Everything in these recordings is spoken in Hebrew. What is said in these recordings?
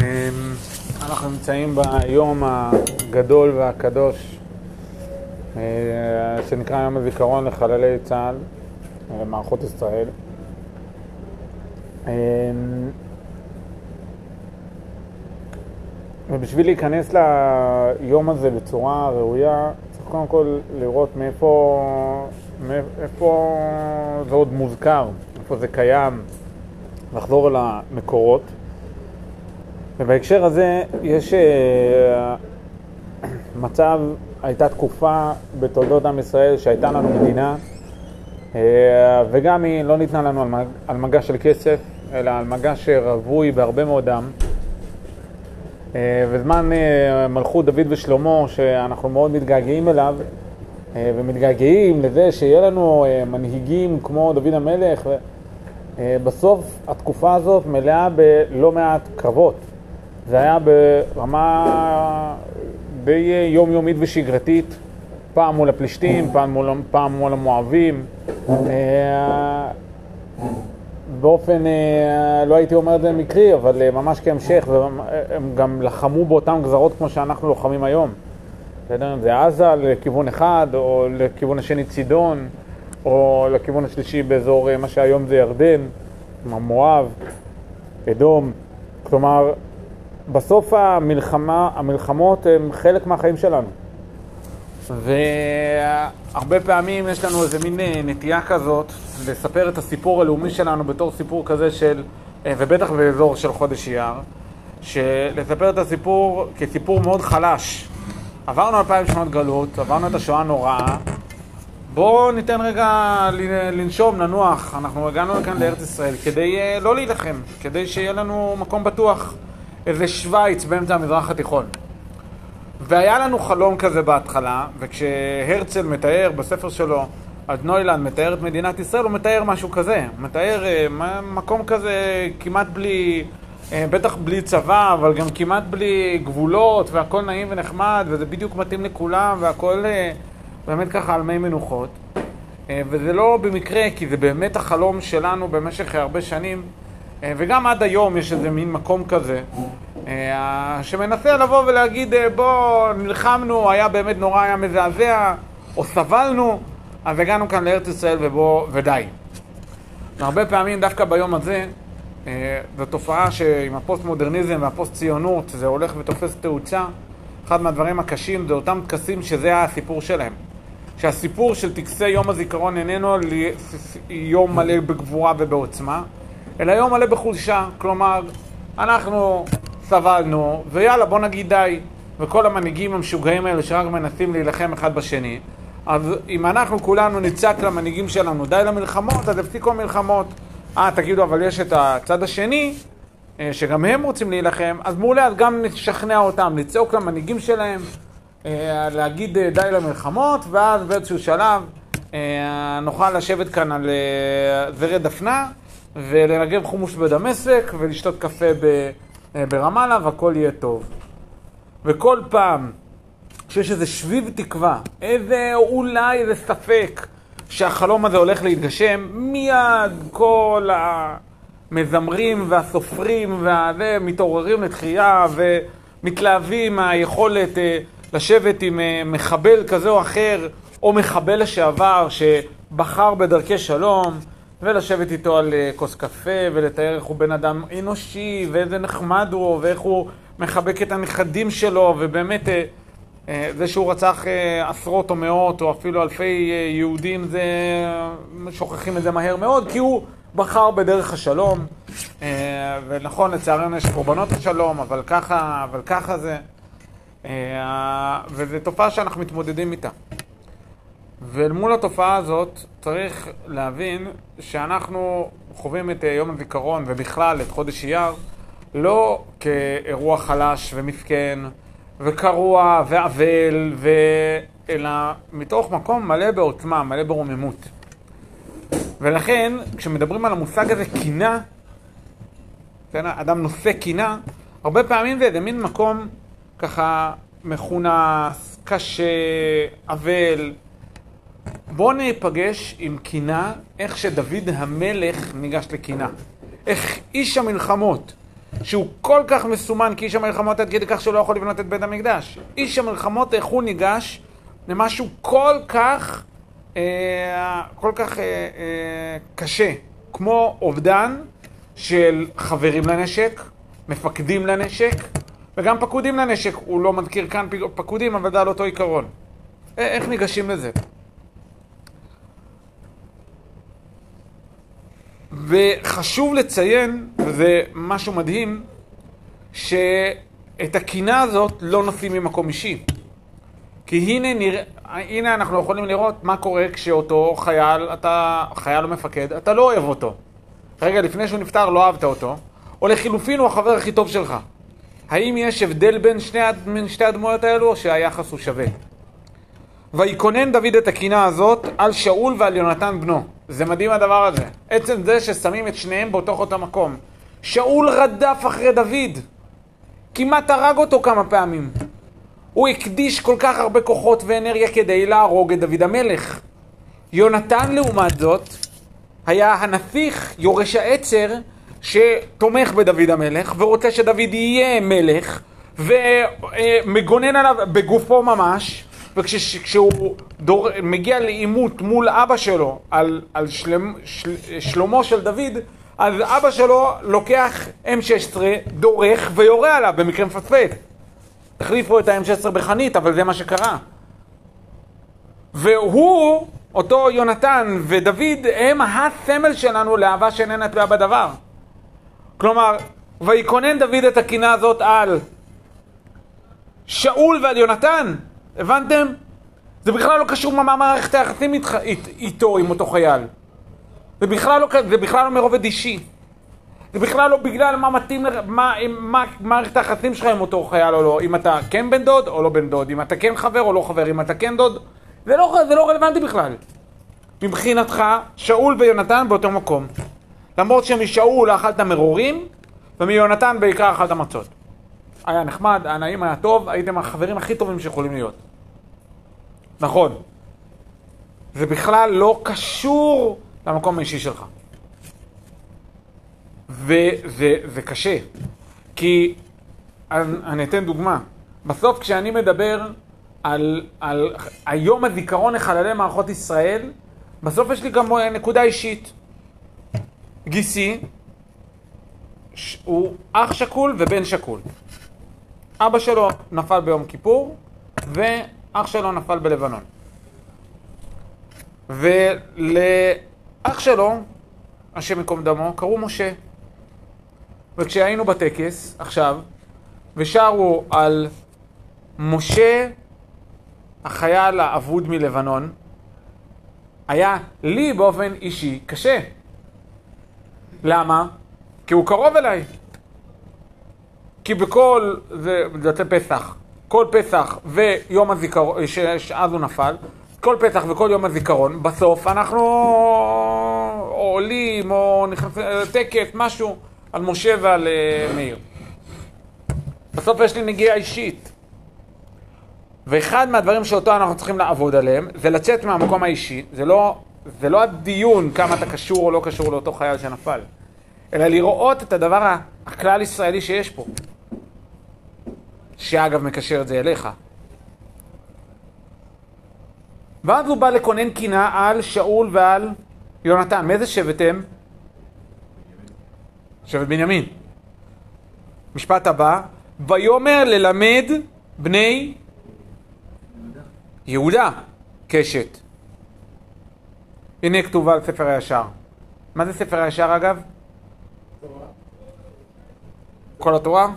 אמ, אנחנו נמצאים ביום הגדול והקדוש אה, שנקרא יום הזיכרון לחללי צה"ל ומערכות ישראל. אמ, ובשביל להיכנס ליום הזה בצורה ראויה, צריך קודם כל לראות מאיפה, מאיפה זה עוד מוזכר, איפה זה קיים, לחזור אל המקורות. ובהקשר הזה יש אה, מצב, הייתה תקופה בתולדות עם ישראל שהייתה לנו מדינה אה, וגם היא לא ניתנה לנו על מגע של כסף, אלא על מגע שרווי בהרבה מאוד דם. אה, וזמן מלכות דוד ושלמה, שאנחנו מאוד מתגעגעים אליו, ומתגעגעים לזה שיהיה לנו מנהיגים כמו דוד המלך, בסוף התקופה הזאת מלאה בלא מעט קרבות. זה היה ברמה די יומיומית ושגרתית, פעם מול הפלישתים, פעם מול, פעם מול המואבים. אה, באופן, אה, לא הייתי אומר את זה מקרי, אבל אה, ממש כהמשך, והם גם לחמו באותן גזרות כמו שאנחנו לוחמים היום. בסדר? זה עזה לכיוון אחד, או לכיוון השני צידון, או לכיוון השלישי באזור מה שהיום זה ירדן, מואב, אדום. כלומר, בסוף המלחמה, המלחמות הן חלק מהחיים שלנו. והרבה פעמים יש לנו איזה מין אה, נטייה כזאת לספר את הסיפור הלאומי שלנו בתור סיפור כזה של, אה, ובטח באזור של חודש אייר, לספר את הסיפור כסיפור מאוד חלש. עברנו אלפיים שנות גלות, עברנו את השואה הנוראה, בואו ניתן רגע לנשום, לנוח. אנחנו הגענו לכאן לארץ ישראל כדי אה, לא להילחם, כדי שיהיה לנו מקום בטוח. איזה שווייץ באמצע המזרח התיכון. והיה לנו חלום כזה בהתחלה, וכשהרצל מתאר בספר שלו, אז נוילנד מתאר את מדינת ישראל, הוא מתאר משהו כזה. מתאר אה, מקום כזה כמעט בלי, אה, בטח בלי צבא, אבל גם כמעט בלי גבולות, והכל נעים ונחמד, וזה בדיוק מתאים לכולם, והכל אה, באמת ככה על מי מנוחות. אה, וזה לא במקרה, כי זה באמת החלום שלנו במשך הרבה שנים. אה, וגם עד היום יש איזה מין מקום כזה, אה, שמנסה לבוא ולהגיד, אה, בוא, נלחמנו, היה באמת נורא, היה מזעזע, או סבלנו, אז הגענו כאן לארץ ישראל ובוא, ודי. והרבה פעמים, דווקא ביום הזה, זו תופעה שעם הפוסט-מודרניזם והפוסט-ציונות זה הולך ותופס תאוצה. אחד מהדברים הקשים זה אותם טקסים שזה הסיפור שלהם. שהסיפור של טקסי יום הזיכרון איננו יום מלא בגבורה ובעוצמה, אלא יום מלא בחולשה. כלומר, אנחנו סבלנו, ויאללה, בוא נגיד די. וכל המנהיגים המשוגעים האלה שרק מנסים להילחם אחד בשני, אז אם אנחנו כולנו נצעק למנהיגים שלנו די למלחמות, אז יפסיקו המלחמות. אה, תגידו, אבל יש את הצד השני, אה, שגם הם רוצים להילחם, אז מעולה, אז גם נשכנע אותם, לצעוק למנהיגים שלהם, אה, להגיד אה, די למלחמות, ואז באיזשהו שלב נוכל לשבת כאן על זרד דפנה ולנגב חומוס בדמשק ולשתות קפה אה, ברמאללה והכל יהיה טוב. וכל פעם שיש איזה שביב תקווה, איזה אולי איזה ספק שהחלום הזה הולך להתגשם, מיד כל המזמרים והסופרים והזה מתעוררים לתחייה ומתלהבים מהיכולת אה, לשבת עם אה, מחבל כזה או אחר, או מחבל לשעבר שבחר בדרכי שלום. ולשבת איתו על אה, כוס קפה ולתאר איך הוא בן אדם אנושי ואיזה נחמד הוא ואיך הוא מחבק את הנכדים שלו ובאמת אה, אה, זה שהוא רצח עשרות או מאות או אפילו אלפי יהודים זה שוכחים את זה מהר מאוד כי הוא בחר בדרך השלום. ונכון לצערנו יש קורבנות השלום אבל ככה, אבל ככה זה. וזו תופעה שאנחנו מתמודדים איתה ואל מול התופעה הזאת צריך להבין שאנחנו חווים את אה, יום הזיכרון ובכלל את חודש אייר לא כאירוע חלש ומסכן וקרוע ואבל, ו... אלא מתוך מקום מלא בעוצמה, מלא ברוממות. ולכן, כשמדברים על המושג הזה קינה, כן, אדם נושא קינה, הרבה פעמים זה איזה מין מקום ככה מכונס, קשה, אבל, בואו ניפגש עם קינה, איך שדוד המלך ניגש לקינה. איך איש המלחמות, שהוא כל כך מסומן כאיש המלחמות עד כדי כך שהוא לא יכול לבנות את בית המקדש. איש המלחמות, איך הוא ניגש למשהו כל כך, אה, כל כך אה, אה, קשה, כמו אובדן של חברים לנשק, מפקדים לנשק, וגם פקודים לנשק. הוא לא מזכיר כאן פקודים, אבל זה על אותו עיקרון. איך ניגשים לזה? וחשוב לציין, וזה משהו מדהים, שאת הקינה הזאת לא נושאים ממקום אישי. כי הנה, נרא... הנה אנחנו יכולים לראות מה קורה כשאותו חייל, אתה חייל או מפקד, אתה לא אוהב אותו. רגע לפני שהוא נפטר לא אהבת אותו, או לחילופין הוא החבר הכי טוב שלך. האם יש הבדל בין שני, בין שתי הדמויות האלו, או שהיחס הוא שווה? ויקונן דוד את הקינה הזאת על שאול ועל יונתן בנו. זה מדהים הדבר הזה. עצם זה ששמים את שניהם באותו אותו מקום. שאול רדף אחרי דוד. כמעט הרג אותו כמה פעמים. הוא הקדיש כל כך הרבה כוחות ואנרגיה כדי להרוג את דוד המלך. יונתן, לעומת זאת, היה הנפיך, יורש העצר, שתומך בדוד המלך, ורוצה שדוד יהיה מלך, ומגונן עליו בגופו ממש, וכשהוא דור, מגיע לעימות מול אבא שלו על, על שלם, של, שלומו של דוד, אז אבא שלו לוקח M16, דורך ויורה עליו במקרה מפספס. החליפו את ה-M16 בחנית, אבל זה מה שקרה. והוא, אותו יונתן ודוד, הם הסמל שלנו לאהבה שאיננה תלויה בדבר. כלומר, ויקונן דוד את הקינה הזאת על שאול ועל יונתן, הבנתם? זה בכלל לא קשור מה מערכת היחסים איתו, עם אותו חייל. זה בכלל לא, זה בכלל לא מרובד אישי. זה בכלל לא בגלל מה מתאים, מה, מה מערכת היחסים שלך עם אותו חייל או לא. אם אתה כן בן דוד או לא בן דוד, אם אתה כן חבר או לא חבר, אם אתה כן דוד, זה לא, זה לא רלוונטי בכלל. מבחינתך, שאול ויונתן באותו מקום. למרות שמשאול אכלת מרורים, ומיונתן בעיקר אכלת מצות. היה נחמד, היה נעים, היה טוב, הייתם החברים הכי טובים שיכולים להיות. נכון. זה בכלל לא קשור למקום האישי שלך. וזה קשה, כי אני, אני אתן דוגמה. בסוף כשאני מדבר על, על היום הזיכרון לחללי מערכות ישראל, בסוף יש לי גם נקודה אישית. גיסי הוא אח שכול ובן שכול. אבא שלו נפל ביום כיפור, ואח שלו נפל בלבנון. ולאח שלו, השם ייקום דמו, קראו משה. וכשהיינו בטקס, עכשיו, ושרו על משה, החייל האבוד מלבנון, היה לי באופן אישי קשה. למה? כי הוא קרוב אליי. כי בכל, זה יוצא פסח, כל פסח ויום הזיכרון, שאז הוא נפל, כל פסח וכל יום הזיכרון, בסוף אנחנו עולים או נכנסים לטקס, משהו, על משה ועל uh, מאיר. בסוף יש לי נגיעה אישית. ואחד מהדברים שאותו אנחנו צריכים לעבוד עליהם, זה לצאת מהמקום האישי. זה לא, זה לא הדיון כמה אתה קשור או לא קשור לאותו חייל שנפל, אלא לראות את הדבר הכלל ישראלי שיש פה. שאגב מקשר את זה אליך. ואז הוא בא לקונן קינה על שאול ועל יונתן. מאיזה שבט הם? שבט בנימין. משפט הבא, ויאמר ללמד בני יהודה קשת. הנה כתובה על ספר הישר. מה זה ספר הישר אגב? כל התורה?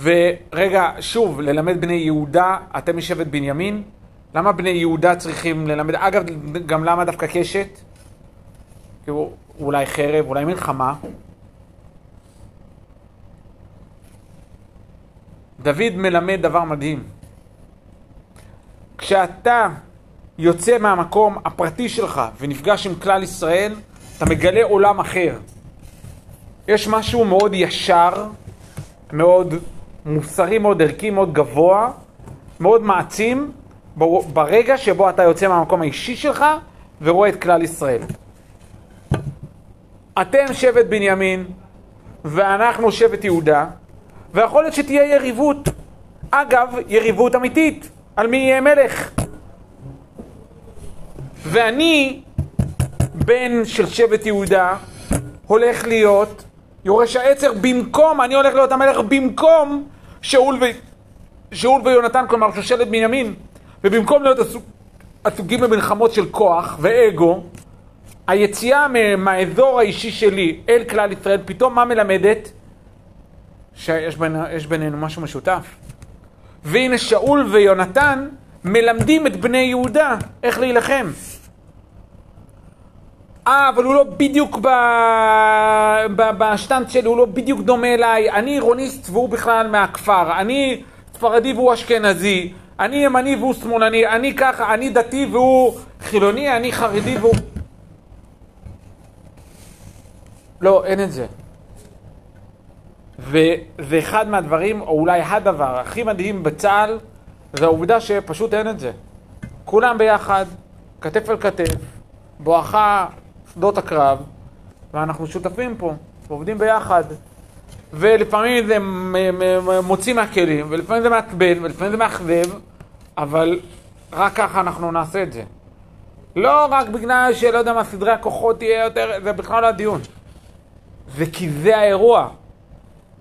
ורגע, שוב, ללמד בני יהודה, אתם משבט בנימין? למה בני יהודה צריכים ללמד? אגב, גם למה דווקא קשת? כאילו, אולי חרב, אולי מלחמה. דוד מלמד דבר מדהים. כשאתה יוצא מהמקום הפרטי שלך ונפגש עם כלל ישראל, אתה מגלה עולם אחר. יש משהו מאוד ישר, מאוד מוסרי, מאוד ערכי, מאוד גבוה, מאוד מעצים, ברגע שבו אתה יוצא מהמקום האישי שלך ורואה את כלל ישראל. אתם שבט בנימין, ואנחנו שבט יהודה, ויכול להיות שתהיה יריבות. אגב, יריבות אמיתית, על מי יהיה מלך. ואני, בן של שבט יהודה, הולך להיות יורש העצר במקום, אני הולך להיות המלך במקום שאול, ו... שאול ויונתן, כלומר שושלת בנימין. ובמקום להיות עסוקים במלחמות של כוח ואגו, היציאה מהאזור האישי שלי אל כלל ישראל, פתאום מה מלמדת? שיש בין, בינינו משהו משותף. והנה שאול ויונתן מלמדים את בני יהודה איך להילחם. אה, אבל הוא לא בדיוק ב... ב... בשטנץ שלי, הוא לא בדיוק דומה אליי. אני עירוניסט והוא בכלל מהכפר. אני ספרדי והוא אשכנזי. אני ימני והוא שמאלני. אני ככה, אני דתי והוא חילוני, אני חרדי והוא... לא, אין את זה. וזה אחד מהדברים, או אולי הדבר הכי מדהים בצה"ל, זה העובדה שפשוט אין את זה. כולם ביחד, כתף אל כתף, בואכה שדות הקרב, ואנחנו שותפים פה, ועובדים ביחד. ולפעמים זה מוציא מהכלים, ולפעמים זה מעצבן, ולפעמים זה מאכזב, אבל רק ככה אנחנו נעשה את זה. לא רק בגלל שלא יודע מה, סדרי הכוחות תהיה יותר, זה בכלל לא הדיון. זה כי זה האירוע.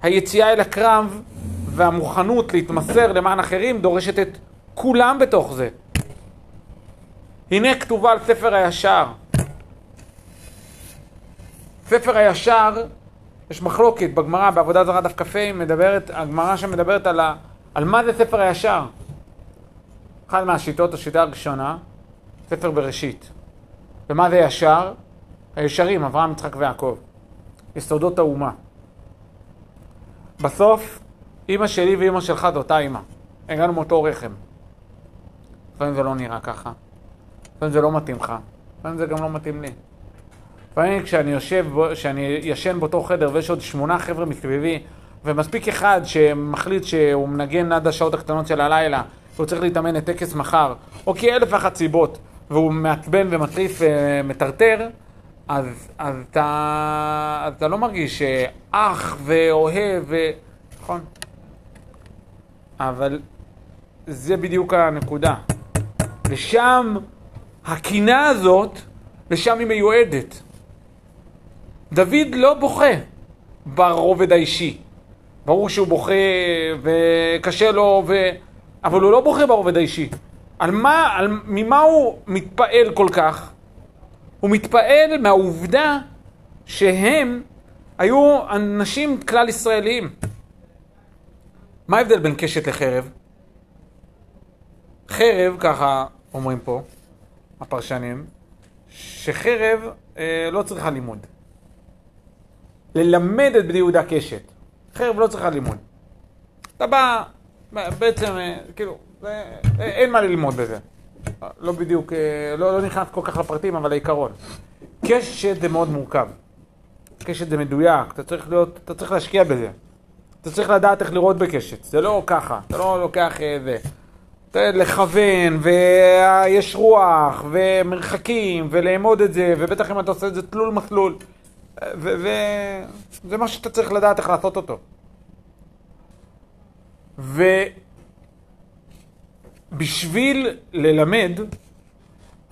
היציאה אל הקרב והמוכנות להתמסר למען אחרים דורשת את כולם בתוך זה. הנה כתובה על ספר הישר. ספר הישר, יש מחלוקת בגמרא, בעבודה זרה דף כ"ה, מדברת, הגמרא שמדברת על, ה, על מה זה ספר הישר. אחת מהשיטות, השיטה הראשונה, ספר בראשית. ומה זה ישר? הישרים, אברהם, יצחק ויעקב. יסודות האומה. בסוף, אימא שלי ואימא שלך זו אותה אימא. הגענו מאותו רחם. לפעמים זה לא נראה ככה. לפעמים זה לא מתאים לך. לפעמים זה גם לא מתאים לי. לפעמים כשאני יושב, כשאני ישן באותו חדר ויש עוד שמונה חבר'ה מסביבי, ומספיק אחד שמחליט שהוא מנגן עד השעות הקטנות של הלילה, והוא צריך להתאמן לטקס מחר, או כי אלף ואחת סיבות, והוא מעצבן ומטריף ומטרטר, אז, אז, אתה, אז אתה לא מרגיש אח ואוהב, ו... נכון? אבל זה בדיוק הנקודה. ושם הקינה הזאת, לשם היא מיועדת. דוד לא בוכה ברובד האישי. ברור שהוא בוכה וקשה לו, ו... אבל הוא לא בוכה ברובד האישי. על מה, על, ממה הוא מתפעל כל כך? הוא מתפעל מהעובדה שהם היו אנשים כלל ישראליים. מה ההבדל בין קשת לחרב? חרב, ככה אומרים פה הפרשנים, שחרב אה, לא צריכה לימוד. ללמד את בני יהודה קשת. חרב לא צריכה לימוד. אתה בא, בעצם, אה, כאילו, אה, אין מה ללמוד בזה. לא בדיוק, אה, לא, לא נכנס כל כך לפרטים, אבל העיקרון. קשת זה מאוד מורכב. קשת זה מדויק, אתה צריך להיות, אתה צריך להשקיע בזה. אתה צריך לדעת איך לראות בקשת, זה לא ככה, אתה לא לוקח זה. לכוון, ויש רוח, ומרחקים, ולאמוד את זה, ובטח אם אתה עושה את זה תלול מסלול. וזה מה שאתה צריך לדעת איך לעשות אותו. ובשביל ללמד,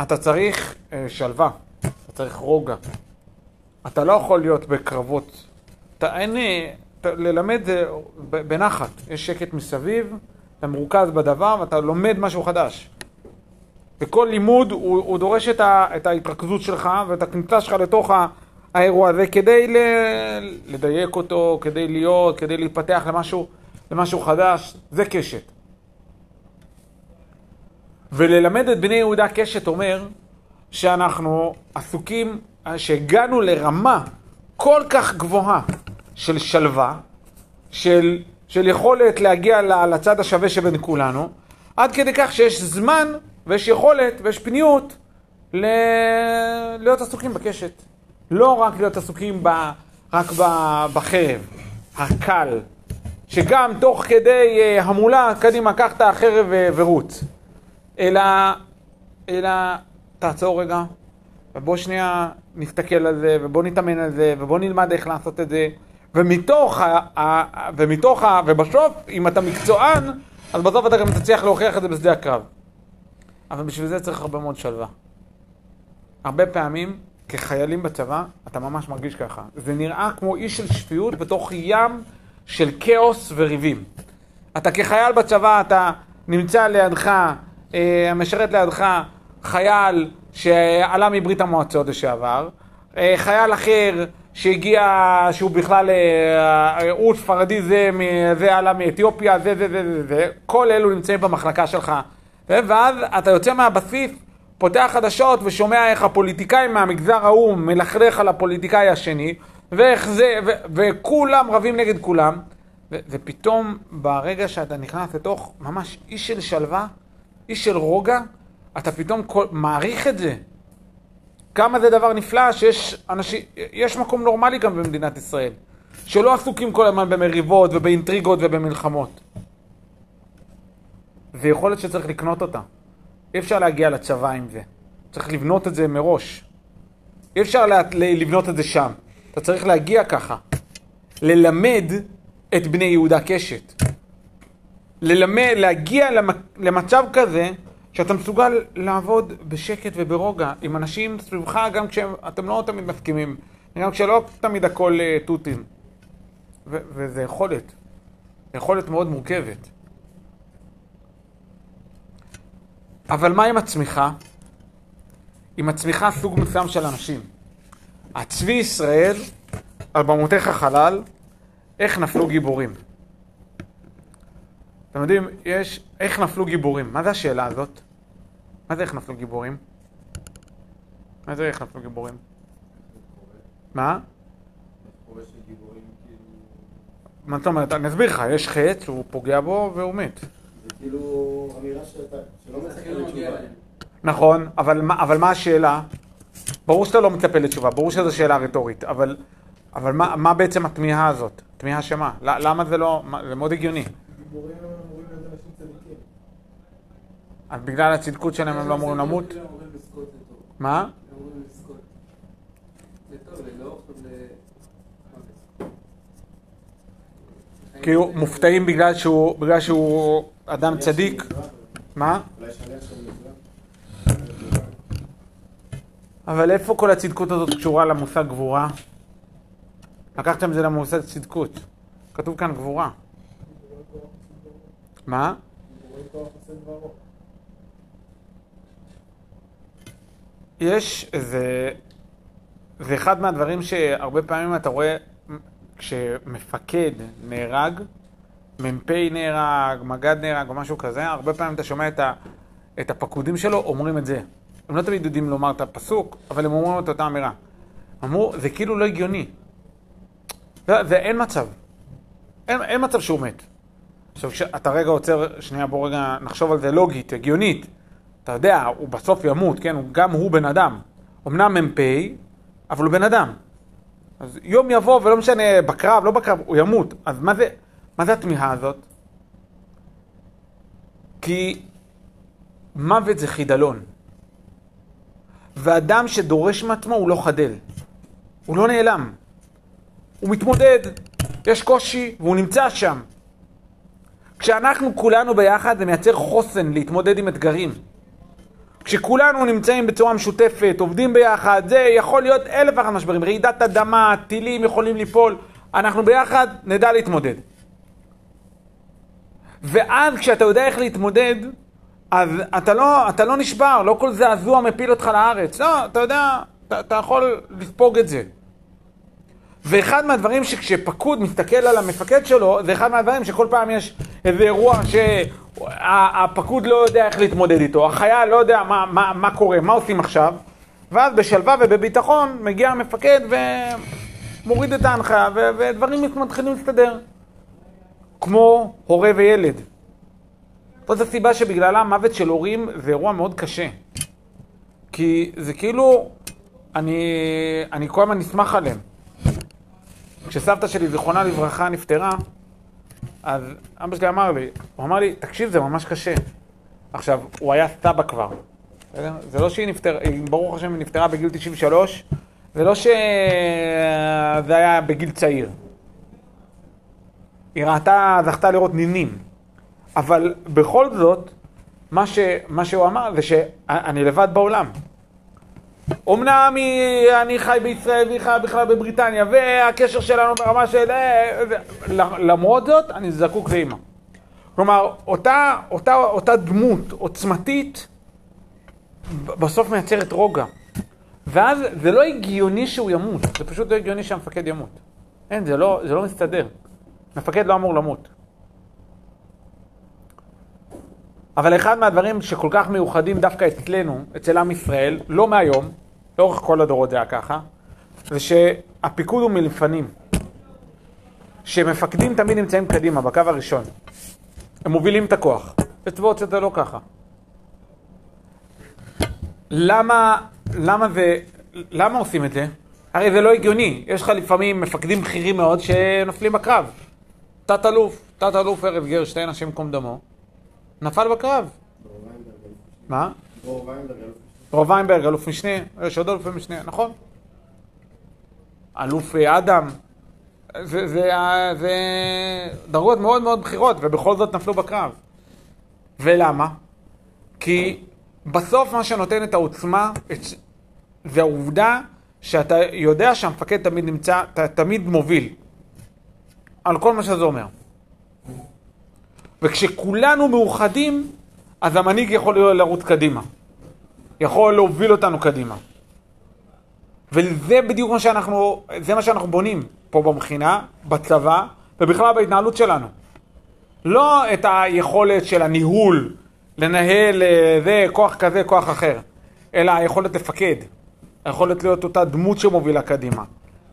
אתה צריך אה, שלווה, אתה צריך רוגע. אתה לא יכול להיות בקרבות. אתה אין... אתה, ללמד זה בנחת, יש שקט מסביב, אתה מרוכז בדבר ואתה לומד משהו חדש. וכל לימוד הוא, הוא דורש את, ה, את ההתרכזות שלך ואת הכניסה שלך לתוך האירוע הזה כדי ל, לדייק אותו, כדי להיות, כדי להתפתח למשהו, למשהו חדש, זה קשת. וללמד את בני יהודה קשת אומר שאנחנו עסוקים, שהגענו לרמה כל כך גבוהה של שלווה, של, של יכולת להגיע לצד השווה שבין כולנו, עד כדי כך שיש זמן ויש יכולת ויש פניות ל... להיות עסוקים בקשת. לא רק להיות עסוקים ב... רק ב... בחרב, הקל, שגם תוך כדי uh, המולה, קדימה, קח את החרב uh, ורוץ. אלא, אלא, תעצור רגע, ובוא שנייה נסתכל על זה, ובוא נתאמן על זה, ובוא נלמד איך לעשות את זה. ומתוך ה... ה ומתוך ה... ובסוף, אם אתה מקצוען, אז בסוף אתה גם תצליח להוכיח את זה בשדה הקרב. אבל בשביל זה צריך הרבה מאוד שלווה. הרבה פעמים, כחיילים בצבא, אתה ממש מרגיש ככה. זה נראה כמו איש של שפיות בתוך ים של כאוס וריבים. אתה כחייל בצבא, אתה נמצא לידך, אה, משרת לידך חייל שעלה מברית המועצות לשעבר, אה, חייל אחר שהגיע, שהוא בכלל, אה, הוא ספרדי, זה, זה עלה מאתיופיה, זה, זה, זה, זה, זה, כל אלו נמצאים במחלקה שלך. ואז אתה יוצא מהבסיס, פותח חדשות ושומע איך הפוליטיקאים מהמגזר ההוא מלכלך על הפוליטיקאי השני, ואיך זה, ו, וכולם רבים נגד כולם, ו, ופתאום ברגע שאתה נכנס לתוך ממש איש של שלווה, איש של רוגע, אתה פתאום כל, מעריך את זה. כמה זה דבר נפלא שיש אנשים, יש מקום נורמלי גם במדינת ישראל, שלא עסוקים כל הזמן במריבות ובאינטריגות ובמלחמות. זה יכולת שצריך לקנות אותה. אי אפשר להגיע לצבא עם זה. צריך לבנות את זה מראש. אי אפשר לה, לבנות את זה שם. אתה צריך להגיע ככה. ללמד את בני יהודה קשת. ללמד, להגיע למצב כזה שאתה מסוגל לעבוד בשקט וברוגע עם אנשים סביבך גם כשאתם לא תמיד מסכימים, גם כשלא תמיד הכל uh, תותים. וזה יכולת, יכולת מאוד מורכבת. אבל מה עם הצמיחה? עם הצמיחה סוג מסוים של אנשים. הצבי ישראל, על במותיך חלל, איך נפלו גיבורים. אתם יודעים, יש איך נפלו גיבורים. מה זה השאלה הזאת? מה זה איך נפלו גיבורים? מה זה איך נפלו גיבורים? מה? מה זאת אומרת? אני אסביר לך, יש חטא שהוא פוגע בו והוא מת. כאילו אמירה שלא מצפה לתשובה. נכון, אבל מה השאלה? ברור שאתה לא מצפה לתשובה, ברור שזו שאלה רטורית, אבל מה בעצם התמיהה הזאת? תמיהה שמה? למה זה לא... זה מאוד הגיוני. אז בגלל הצדקות שלהם הם לא אמורים למות? מה? כאילו מופתעים בגלל שהוא, בגלל שהוא אדם צדיק? מה? אבל איפה כל הצדקות הזאת קשורה למושג גבורה? לקחתם את זה למושג צדקות. כתוב כאן גבורה. מה? יש איזה... זה אחד מהדברים שהרבה פעמים אתה רואה כשמפקד נהרג, מ"פ נהרג, מג"ד נהרג או משהו כזה, הרבה פעמים אתה שומע את, ה, את הפקודים שלו אומרים את זה. הם לא תמיד יודעים לומר את הפסוק, אבל הם אומרים את אותה אמירה. אמרו, זה כאילו לא הגיוני. זה, זה אין מצב. אין, אין מצב שהוא מת. עכשיו, כשאתה רגע עוצר, שנייה בוא רגע נחשוב על זה לוגית, הגיונית. אתה יודע, הוא בסוף ימות, כן? גם הוא בן אדם. אמנם מ"פ, אבל הוא בן אדם. אז יום יבוא, ולא משנה, בקרב, לא בקרב, הוא ימות. אז מה זה, מה זה התמיהה הזאת? כי מוות זה חידלון. ואדם שדורש מעצמו הוא לא חדל. הוא לא נעלם. הוא מתמודד, יש קושי, והוא נמצא שם. כשאנחנו כולנו ביחד זה מייצר חוסן להתמודד עם אתגרים. כשכולנו נמצאים בצורה משותפת, עובדים ביחד, זה יכול להיות אלף ואחת משברים, רעידת אדמה, טילים יכולים ליפול, אנחנו ביחד נדע להתמודד. ואז כשאתה יודע איך להתמודד, אז אתה לא, אתה לא נשבר, לא כל זעזוע מפיל אותך לארץ. לא, אתה יודע, אתה, אתה יכול לספוג את זה. ואחד מהדברים שכשפקוד מסתכל על המפקד שלו, זה אחד מהדברים שכל פעם יש איזה אירוע שהפקוד לא יודע איך להתמודד איתו, החייל לא יודע מה, מה, מה קורה, מה עושים עכשיו, ואז בשלווה ובביטחון מגיע המפקד ומוריד את ההנחיה ודברים מתחילים להסתדר. כמו הורה וילד. זאת הסיבה שבגללה מוות של הורים זה אירוע מאוד קשה. כי זה כאילו, אני, אני כל הזמן נסמך עליהם. כשסבתא שלי, זיכרונה לברכה, נפטרה, אז אבא שלי אמר לי, הוא אמר לי, תקשיב, זה ממש קשה. עכשיו, הוא היה סבא כבר. זה לא שהיא נפטרה, ברוך השם היא נפטרה בגיל 93, זה לא שזה היה בגיל צעיר. היא ראתה, זכתה לראות נינים. אבל בכל זאת, מה, ש, מה שהוא אמר זה שאני לבד בעולם. אמנם אני חי בישראל והיא חיה בכלל בבריטניה, והקשר שלנו ברמה של... אה, למרות זאת, אני זקוק לאימא. כלומר, אותה, אותה, אותה דמות עוצמתית בסוף מייצרת רוגע. ואז זה לא הגיוני שהוא ימות, זה פשוט לא הגיוני שהמפקד ימות. אין, זה לא, זה לא מסתדר. מפקד לא אמור למות. אבל אחד מהדברים שכל כך מיוחדים דווקא אצלנו, אצל עם ישראל, לא מהיום, לאורך כל הדורות זה היה ככה, זה שהפיקוד הוא מלפנים. שמפקדים תמיד נמצאים קדימה, בקו הראשון. הם מובילים את הכוח. בצבאות זה לא ככה. למה, למה זה, למה עושים את זה? הרי זה לא הגיוני. יש לך לפעמים מפקדים בכירים מאוד שנופלים בקרב. תת-אלוף, תת-אלוף ארז גרשטיין, השם ייקום דמו, נפל בקרב. מה? דרור ויינברג, אלוף משנה, יש עוד אלופי משנה, נכון. אלוף אה, אדם, זה, זה, דרגות מאוד מאוד בכירות, ובכל זאת נפלו בקרב. ולמה? כי בסוף מה שנותן את העוצמה זה העובדה שאתה יודע שהמפקד תמיד נמצא, אתה תמיד מוביל. על כל מה שזה אומר. וכשכולנו מאוחדים, אז המנהיג יכול לרוץ קדימה. יכול להוביל אותנו קדימה. וזה בדיוק מה שאנחנו, זה מה שאנחנו בונים פה במכינה, בצבא, ובכלל בהתנהלות שלנו. לא את היכולת של הניהול, לנהל אה, זה, כוח כזה, כוח אחר, אלא היכולת לפקד, היכולת להיות אותה דמות שמובילה קדימה,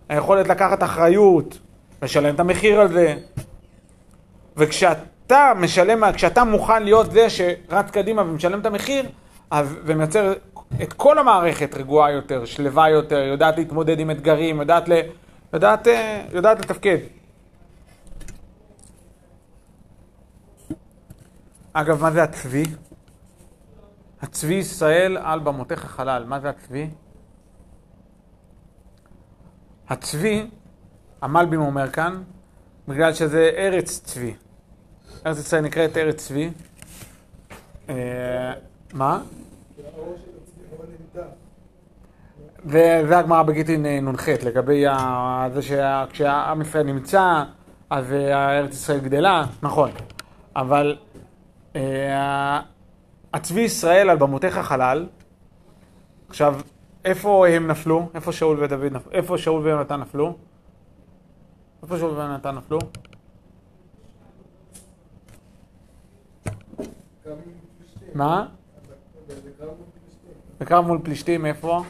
היכולת לקחת אחריות, לשלם את המחיר על זה. וכשאתה משלם, כשאתה מוכן להיות זה שרץ קדימה ומשלם את המחיר, אז זה מייצר את כל המערכת רגועה יותר, שלווה יותר, יודעת להתמודד עם אתגרים, יודעת, ל... יודעת, אה, יודעת לתפקד. אגב, מה זה הצבי? הצבי ישראל על במותיך חלל. מה זה הצבי? הצבי, המלבים אומר כאן, בגלל שזה ארץ צבי. ארץ ישראל נקראת ארץ צבי. אה, מה? וזה הגמרא בגיטין נ"ח, לגבי זה שכשעם ישראל נמצא, אז אה, ארץ ישראל גדלה, נכון. אבל אה, הצבי ישראל על במותיך חלל, עכשיו, איפה הם נפלו? איפה שאול ודוד נפלו? איפה שאול ויונתן נפלו? איפה שאול ויונתן נפלו? מה? בקרב מול פלישתים, איפה?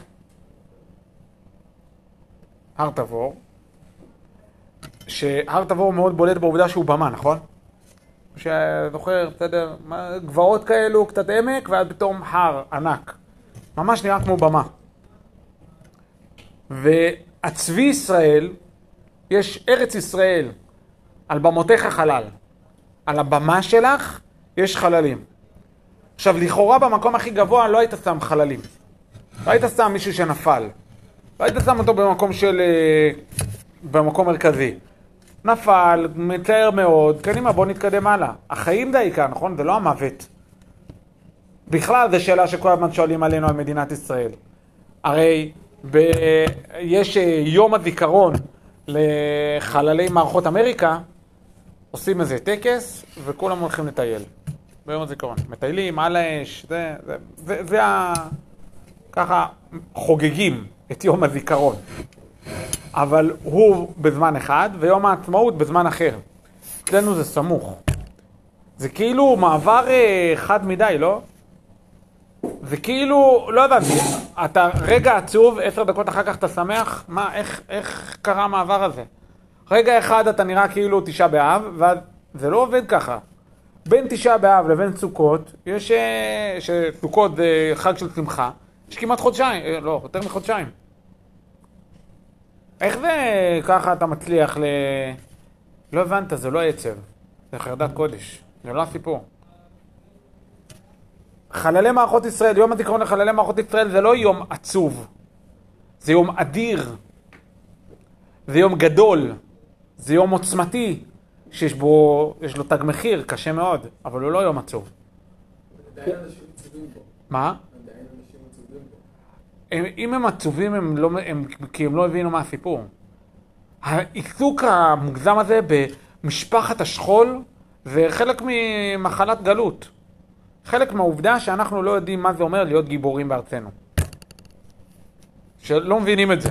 הר תבור. שהר תבור מאוד בולט בעובדה שהוא במה, נכון? שזוכר, בסדר, גבעות כאלו, קצת עמק, ואז פתאום הר ענק. ממש נראה כמו במה. והצבי ישראל, יש ארץ ישראל, על במותיך חלל. על הבמה שלך יש חללים. עכשיו, לכאורה במקום הכי גבוה לא היית שם חללים. לא היית שם מישהו שנפל. לא היית שם אותו במקום של... אה, במקום מרכזי. נפל, מצער מאוד, קדימה בוא נתקדם הלאה. החיים העיקר, נכון? זה לא המוות. בכלל, זו שאלה שכל הזמן שואלים עלינו על מדינת ישראל. הרי ב... יש אה, יום הזיכרון לחללי מערכות אמריקה, עושים איזה טקס וכולם הולכים לטייל. ביום הזיכרון. מטיילים, על האש, זה, זה, זה, זה ה... ככה חוגגים את יום הזיכרון. אבל הוא בזמן אחד, ויום העצמאות בזמן אחר. אצלנו זה סמוך. זה כאילו מעבר אה, חד מדי, לא? זה כאילו, לא הבנתי, אתה רגע עצוב, עשר דקות אחר כך אתה שמח? מה, איך, איך קרה המעבר הזה? רגע אחד אתה נראה כאילו תשעה באב, וזה לא עובד ככה. בין תשעה באב לבין סוכות, יש... אה, שסוכות זה חג של שמחה, יש כמעט חודשיים, אה, לא, יותר מחודשיים. איך זה ככה אתה מצליח ל... לא הבנת, זה לא עצב, זה חרדת קודש, זה לא הסיפור. חללי מערכות ישראל, יום הזיכרון לחללי מערכות ישראל זה לא יום עצוב. זה יום אדיר, זה יום גדול, זה יום עוצמתי, שיש בו, יש לו תג מחיר, קשה מאוד, אבל הוא לא יום עצוב. עדיין אנשים עצובים בו. מה? עדיין אנשים עצובים בו. הם, אם הם עצובים, הם לא, הם, כי הם לא הבינו מה הסיפור. העיסוק המוגזם הזה במשפחת השכול זה חלק ממחלת גלות. חלק מהעובדה שאנחנו לא יודעים מה זה אומר להיות גיבורים בארצנו. שלא מבינים את זה.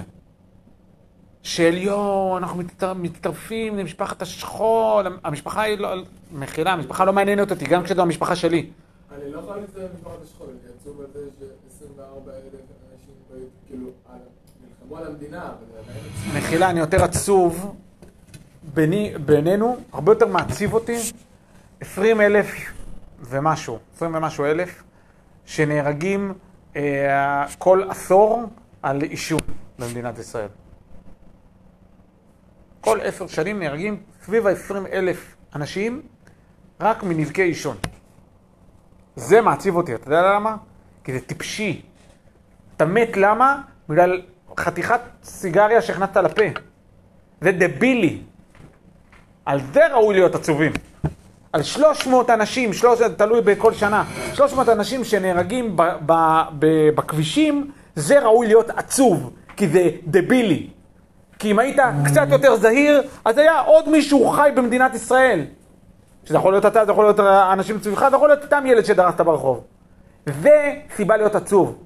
של יואו, אנחנו מצטר, מצטרפים למשפחת השכול, המשפחה היא לא, מחילה, המשפחה לא מעניינת אותי, גם כשזו המשפחה שלי. אני לא יכול להצטרף למשפחת השכול, כי עצוב על זה ש-24 אלף אנשים כאילו, נלחמו על המדינה, אבל. מחילה, אני יותר עצוב ביני, בינינו, הרבה יותר מעציב אותי 20 אלף ומשהו, 20 ומשהו אלף, שנהרגים אה, כל עשור על עישון במדינת ישראל. כל עשר שנים נהרגים סביב ה-20 אלף אנשים רק מנזקי עישון. זה מעציב אותי, אתה יודע למה? כי זה טיפשי. אתה מת למה? בגלל חתיכת סיגריה שהכנסת לפה. זה דבילי. על זה ראוי להיות עצובים. על 300 אנשים, 300, תלוי בכל שנה, 300 אנשים שנהרגים ב, ב, ב, בכבישים, זה ראוי להיות עצוב, כי זה דבילי. כי אם היית קצת יותר זהיר, אז היה עוד מישהו חי במדינת ישראל. שזה יכול להיות אתה, זה יכול להיות אנשים סביבך, זה יכול להיות סתם ילד שדרסת ברחוב. זה סיבה להיות עצוב.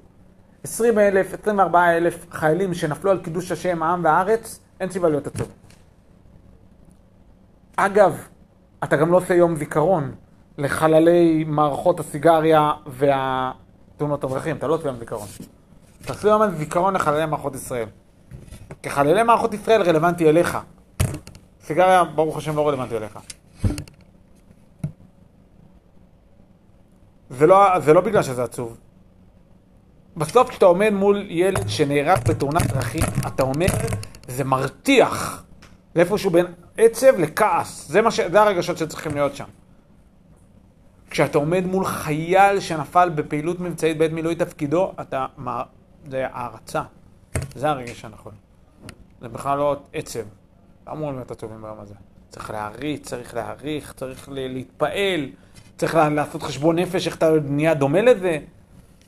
20 אלף, 24 אלף חיילים שנפלו על קידוש השם, העם והארץ, אין סיבה להיות עצוב. אגב, אתה גם לא עושה יום זיכרון לחללי מערכות הסיגריה והתאונות הדרכים, אתה לא עושה יום זיכרון. אתה עושה יום זיכרון לחללי מערכות ישראל. כי חללי מערכות ישראל רלוונטי אליך. סיגריה, ברוך השם, לא רלוונטי אליך. זה לא, זה לא בגלל שזה עצוב. בסוף כשאתה עומד מול ילד שנהרג בתאונת דרכים, אתה אומר, זה מרתיח. זה איפשהו בין עצב לכעס. זה, מה ש... זה הרגשות שצריכים להיות שם. כשאתה עומד מול חייל שנפל בפעילות מבצעית בעת מילוי תפקידו, אתה... זה הערצה. זה הרגש הנכון. זה בכלל לא עצב. לא אמורים להיות עצובים ביום הזה. צריך להעריץ, צריך להעריך, צריך להתפעל, צריך לעשות חשבון נפש, איך אתה נהיה דומה לזה,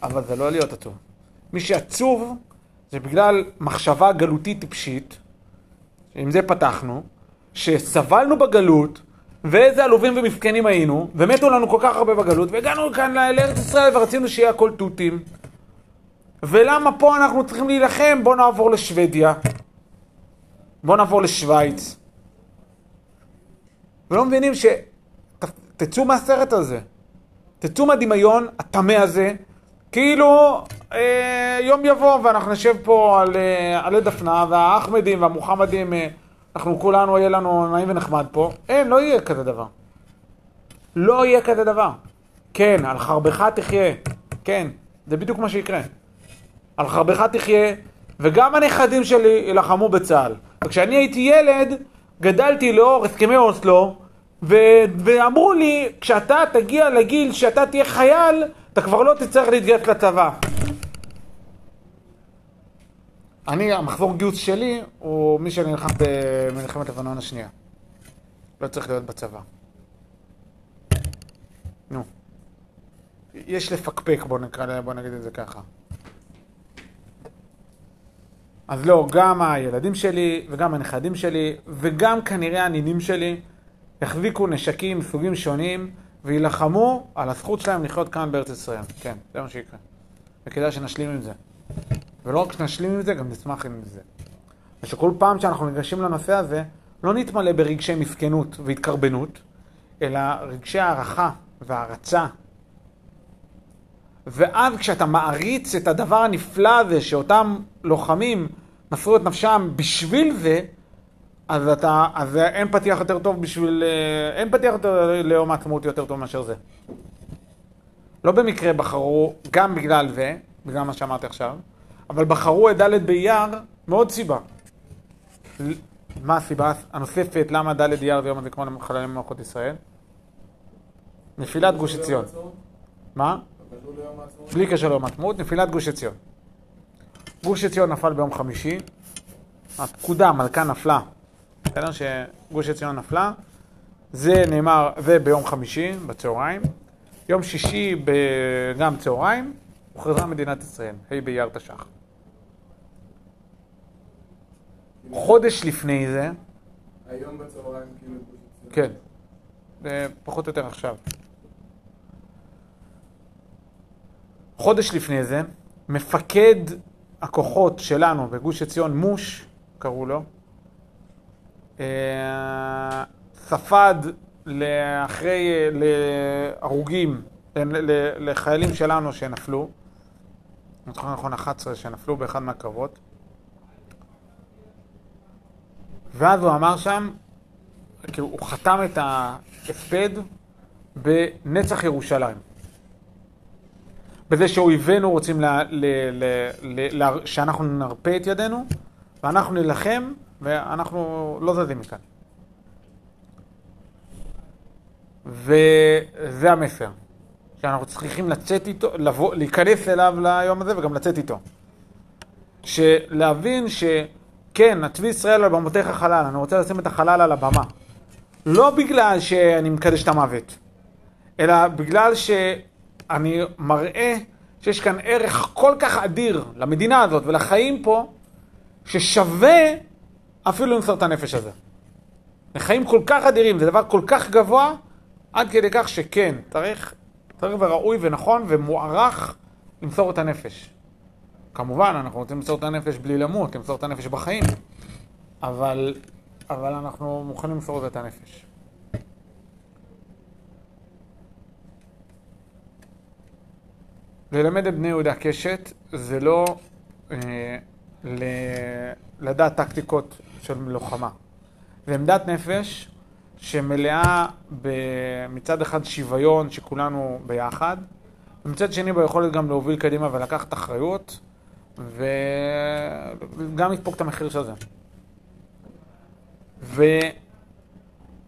אבל זה לא להיות עצוב. מי שעצוב זה בגלל מחשבה גלותית טיפשית, עם זה פתחנו, שסבלנו בגלות, ואיזה עלובים ומסכנים היינו, ומתו לנו כל כך הרבה בגלות, והגענו כאן לארץ ישראל ורצינו שיהיה הכל תותים. ולמה פה אנחנו צריכים להילחם? בואו נעבור לשוודיה. בואו נעבור לשוויץ. ולא מבינים ש... תצאו מהסרט הזה. תצאו מהדמיון הטמא הזה, כאילו יום יבוא ואנחנו נשב פה על אה, עלי דפנה, והאחמדים והמוחמדים, אה, אנחנו כולנו, יהיה לנו נעים ונחמד פה. אין, לא יהיה כזה דבר. לא יהיה כזה דבר. כן, על חרבך תחיה. כן, זה בדיוק מה שיקרה. על חרבך תחיה, וגם הנכדים שלי יילחמו בצה"ל. וכשאני הייתי ילד, גדלתי לאור הסכמי אוסלו, ו- ואמרו לי, כשאתה תגיע לגיל שאתה תהיה חייל, אתה כבר לא תצטרך להתגייס לצבא. אני, המחזור גיוס שלי הוא מי שנלחם במלחמת לבנון השנייה. לא צריך להיות בצבא. נו. יש לפקפק, בוא, נקרא, בוא נגיד את זה ככה. אז לא, גם הילדים שלי, וגם הנכדים שלי, וגם כנראה הנינים שלי, יחזיקו נשקים מסוגים שונים, ויילחמו על הזכות שלהם לחיות כאן בארץ ישראל. כן, זה מה שיקרה. וכדאי שנשלים עם זה. ולא רק שנשלים עם זה, גם נשמח עם זה. ושכל פעם שאנחנו ניגשים לנושא הזה, לא נתמלא ברגשי מסכנות והתקרבנות, אלא רגשי הערכה והערצה. ואז כשאתה מעריץ את הדבר הנפלא הזה, שאותם לוחמים מסרו את נפשם בשביל זה, אז אתה, אז אין פתיח יותר טוב בשביל, אה, אין פתיח יותר ליום העצמאות יותר טוב מאשר זה. לא במקרה בחרו, גם בגלל זה, בגלל מה שאמרתי עכשיו, אבל בחרו את ד' באייר מעוד סיבה. מה הסיבה הנוספת, למה ד' אייר זה יום הזה כמו לחללי מערכות ישראל? נפילת גוש עציון. מה? בלי קשר ליום העצמאות, נפילת גוש עציון. גוש עציון נפל ביום חמישי, הפקודה, מלכה נפלה, בסדר? שגוש עציון נפלה, זה נאמר, זה ביום חמישי, בצהריים. יום שישי, גם צהריים, הוכרזה מדינת ישראל, ה' באייר תש"ח. חודש לפני זה... היום בצהריים כאילו... כן, פחות או יותר עכשיו. חודש לפני זה, מפקד הכוחות שלנו בגוש עציון, מוש, קראו לו, אה, ספד לאחרי, להרוגים, לחיילים שלנו שנפלו, אני זוכר נכון 11 שנפלו באחד מהקרבות, ואז הוא אמר שם, כאילו, הוא חתם את ההספד בנצח ירושלים. בזה שאויבינו רוצים ל, ל, ל, ל, ל, שאנחנו נרפה את ידינו, ואנחנו נילחם, ואנחנו לא זזים מכאן. וזה המסר, שאנחנו צריכים לצאת איתו, לבוא, להיכנס אליו ליום הזה וגם לצאת איתו. שלהבין שכן, הצבי ישראל על במותיך חלל, אני רוצה לשים את החלל על הבמה. לא בגלל שאני מקדש את המוות, אלא בגלל שאני מראה שיש כאן ערך כל כך אדיר למדינה הזאת ולחיים פה, ששווה אפילו למסור את הנפש הזה. חיים כל כך אדירים, זה דבר כל כך גבוה, עד כדי כך שכן, צריך, צריך וראוי ונכון ומוערך למסור את הנפש. כמובן, אנחנו רוצים למסור את הנפש בלי למות, למסור את הנפש בחיים, אבל, אבל אנחנו מוכנים למסור את הנפש. ללמד את בני יהודה קשת זה לא אה, לדעת טקטיקות של לוחמה. זה עמדת נפש שמלאה מצד אחד שוויון שכולנו ביחד, ומצד שני ביכולת גם להוביל קדימה ולקחת אחריות, וגם לדפוק את המחיר של זה.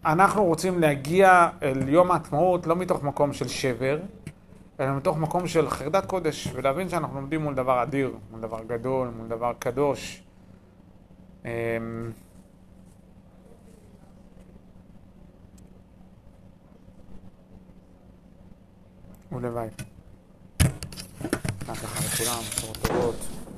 ואנחנו רוצים להגיע אל יום העצמאות לא מתוך מקום של שבר, אלא מתוך מקום של חרדת קודש, ולהבין שאנחנו עומדים מול דבר אדיר, מול דבר גדול, מול דבר קדוש. ולוואי. ככה לכולם, בשורות טובות.